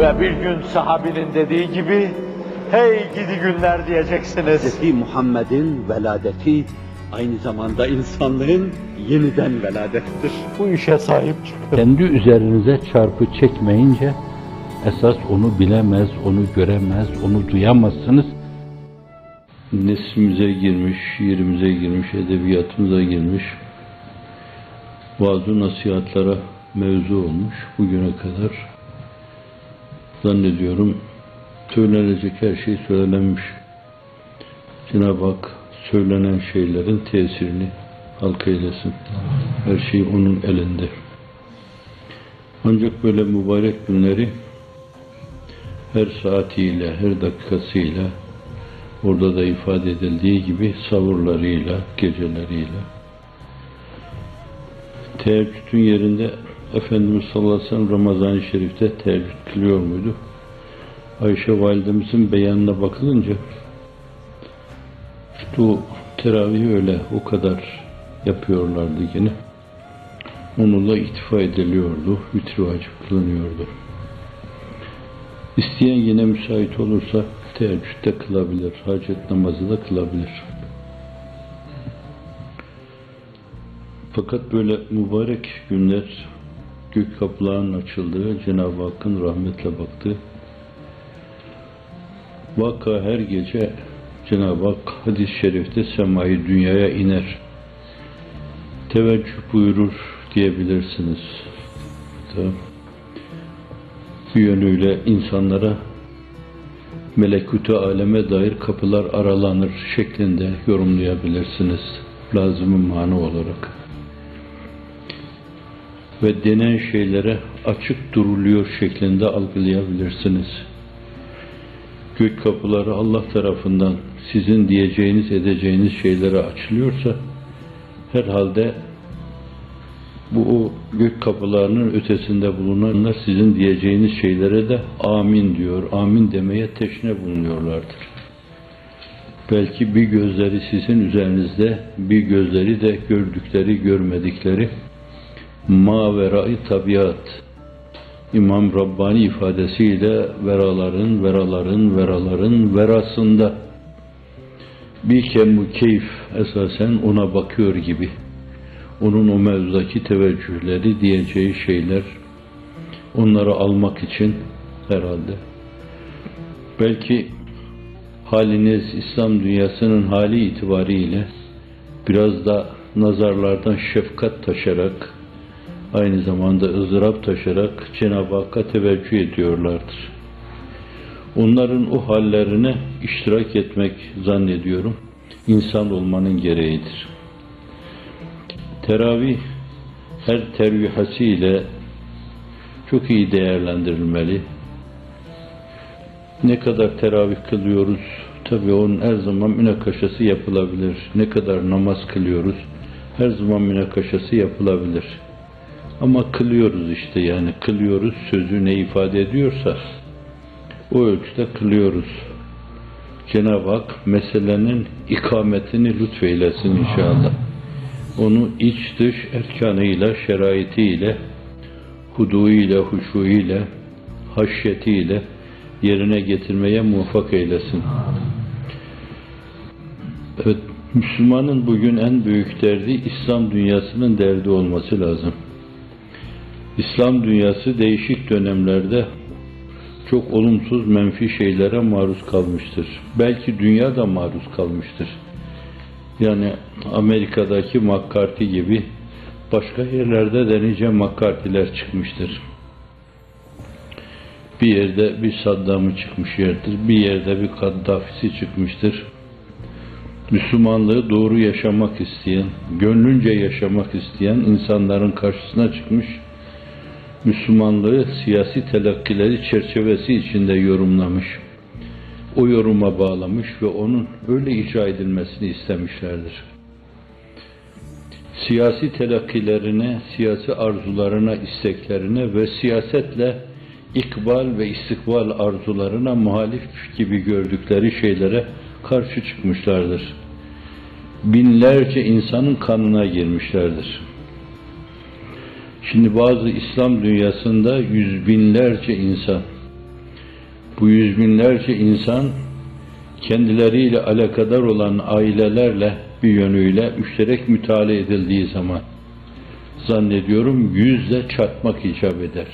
Ve bir gün sahabinin dediği gibi, hey gidi günler diyeceksiniz. Hz. Muhammed'in veladeti aynı zamanda insanlığın yeniden veladettir. Bu işe sahip çıkın. Kendi üzerinize çarpı çekmeyince esas onu bilemez, onu göremez, onu duyamazsınız. Neslimize girmiş, yerimize girmiş, edebiyatımıza girmiş, vaaz nasihatlara mevzu olmuş bugüne kadar. Zannediyorum söylenecek her şey söylenmiş. Cenab-ı Hak söylenen şeylerin tesirini halk eylesin. Her şey onun elinde. Ancak böyle mübarek günleri her saatiyle, her dakikasıyla orada da ifade edildiği gibi savurlarıyla, geceleriyle teheccüdün yerinde Efendimiz sallallahu aleyhi ve sellem Ramazan-ı Şerif'te teheccüd kılıyor muydu? Ayşe validemizin beyanına bakılınca o teravih öyle o kadar yapıyorlardı yine. Onunla iktifa ediliyordu, vitri vacip kılınıyordu. İsteyen yine müsait olursa teheccüde kılabilir, hacet namazı da kılabilir. Fakat böyle mübarek günler, gök kapılarının açıldığı, Cenab-ı Hakk'ın rahmetle baktığı, vaka her gece Cenab-ı Hak hadis-i şerifte semayı dünyaya iner. Teveccüh buyurur diyebilirsiniz. Tamam. Bu yönüyle insanlara melekute aleme dair kapılar aralanır şeklinde yorumlayabilirsiniz. Lazım mana olarak. Ve denen şeylere açık duruluyor şeklinde algılayabilirsiniz. Gök kapıları Allah tarafından sizin diyeceğiniz, edeceğiniz şeylere açılıyorsa herhalde bu o gök kapılarının ötesinde bulunanlar sizin diyeceğiniz şeylere de amin diyor. Amin demeye teşne bulunuyorlardır. Belki bir gözleri sizin üzerinizde, bir gözleri de gördükleri, görmedikleri maverai tabiat İmam Rabbani ifadesiyle veraların, veraların, veraların verasında bir kemmu keyif esasen ona bakıyor gibi. Onun o mevzudaki teveccühleri, diyeceği şeyler, onları almak için herhalde. Belki haliniz İslam dünyasının hali itibariyle biraz da nazarlardan şefkat taşarak, aynı zamanda ızdırap taşarak Cenab-ı Hakk'a teveccüh ediyorlardır. Onların o hallerine iştirak etmek zannediyorum insan olmanın gereğidir. Teravih her tervihasiyle çok iyi değerlendirilmeli. Ne kadar teravih kılıyoruz, tabii onun her zaman münakaşası yapılabilir. Ne kadar namaz kılıyoruz, her zaman münakaşası yapılabilir. Ama kılıyoruz işte yani kılıyoruz sözü ne ifade ediyorsa o ölçüde kılıyoruz. Cenab-ı Hak meselenin ikametini lütfeylesin inşallah. Onu iç dış erkanıyla, şeraitiyle, huduuyla, huşuyla, haşyetiyle yerine getirmeye muvaffak eylesin. Evet, Müslümanın bugün en büyük derdi İslam dünyasının derdi olması lazım. İslam dünyası değişik dönemlerde çok olumsuz, menfi şeylere maruz kalmıştır. Belki dünya da maruz kalmıştır. Yani Amerika'daki McCarthy gibi başka yerlerde de nice McCarthy'ler çıkmıştır. Bir yerde bir Saddam'ı çıkmış yerdir, bir yerde bir Kaddafi'si çıkmıştır. Müslümanlığı doğru yaşamak isteyen, gönlünce yaşamak isteyen insanların karşısına çıkmış, Müslümanlığı siyasi telakkileri çerçevesi içinde yorumlamış. O yoruma bağlamış ve onun öyle icra edilmesini istemişlerdir. Siyasi telakkilerine, siyasi arzularına, isteklerine ve siyasetle ikbal ve istikbal arzularına muhalif gibi gördükleri şeylere karşı çıkmışlardır. Binlerce insanın kanına girmişlerdir. Şimdi bazı İslam dünyasında yüz binlerce insan bu yüz binlerce insan kendileriyle alakadar olan ailelerle bir yönüyle müşterek müteala edildiği zaman zannediyorum yüzle çarpmak icap eder.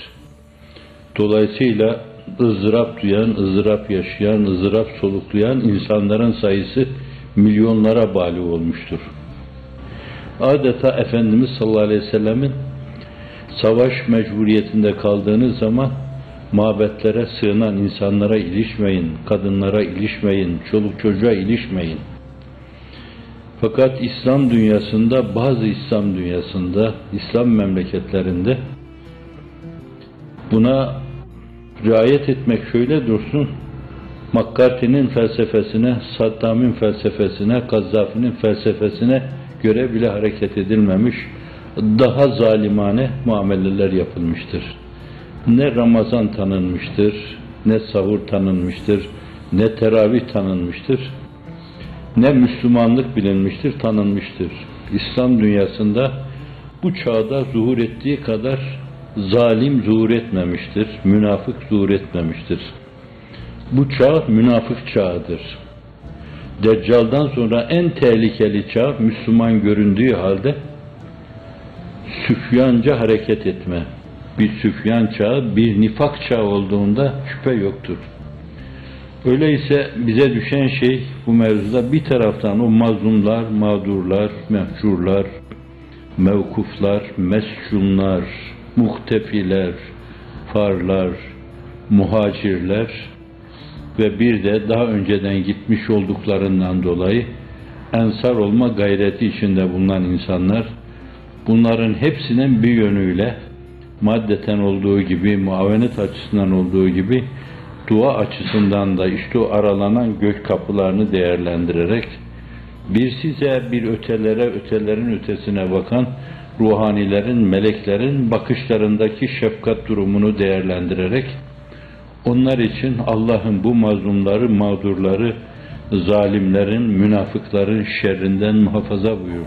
Dolayısıyla ızdırap duyan, ızdırap yaşayan, ızdırap soluklayan insanların sayısı milyonlara bali olmuştur. Adeta Efendimiz sallallahu aleyhi ve sellemin savaş mecburiyetinde kaldığınız zaman mabetlere sığınan insanlara ilişmeyin, kadınlara ilişmeyin, çoluk çocuğa ilişmeyin. Fakat İslam dünyasında, bazı İslam dünyasında, İslam memleketlerinde buna riayet etmek şöyle dursun, McCarthy'nin felsefesine, Saddam'ın felsefesine, Gazzafi'nin felsefesine göre bile hareket edilmemiş, daha zalimane muameleler yapılmıştır. Ne Ramazan tanınmıştır, ne sahur tanınmıştır, ne teravih tanınmıştır, ne Müslümanlık bilinmiştir, tanınmıştır. İslam dünyasında bu çağda zuhur ettiği kadar zalim zuhur etmemiştir, münafık zuhur etmemiştir. Bu çağ münafık çağıdır. Deccal'dan sonra en tehlikeli çağ Müslüman göründüğü halde süfyanca hareket etme. Bir süfyan çağı, bir nifak çağı olduğunda şüphe yoktur. Öyleyse bize düşen şey bu mevzuda bir taraftan o mazlumlar, mağdurlar, mehcurlar, mevkuflar, mescunlar, muhtefiler, farlar, muhacirler ve bir de daha önceden gitmiş olduklarından dolayı ensar olma gayreti içinde bulunan insanlar bunların hepsinin bir yönüyle maddeten olduğu gibi, muavenet açısından olduğu gibi dua açısından da işte o aralanan gök kapılarını değerlendirerek bir size bir ötelere, ötelerin ötesine bakan ruhanilerin, meleklerin bakışlarındaki şefkat durumunu değerlendirerek onlar için Allah'ın bu mazlumları, mağdurları, zalimlerin, münafıkların şerrinden muhafaza buyur.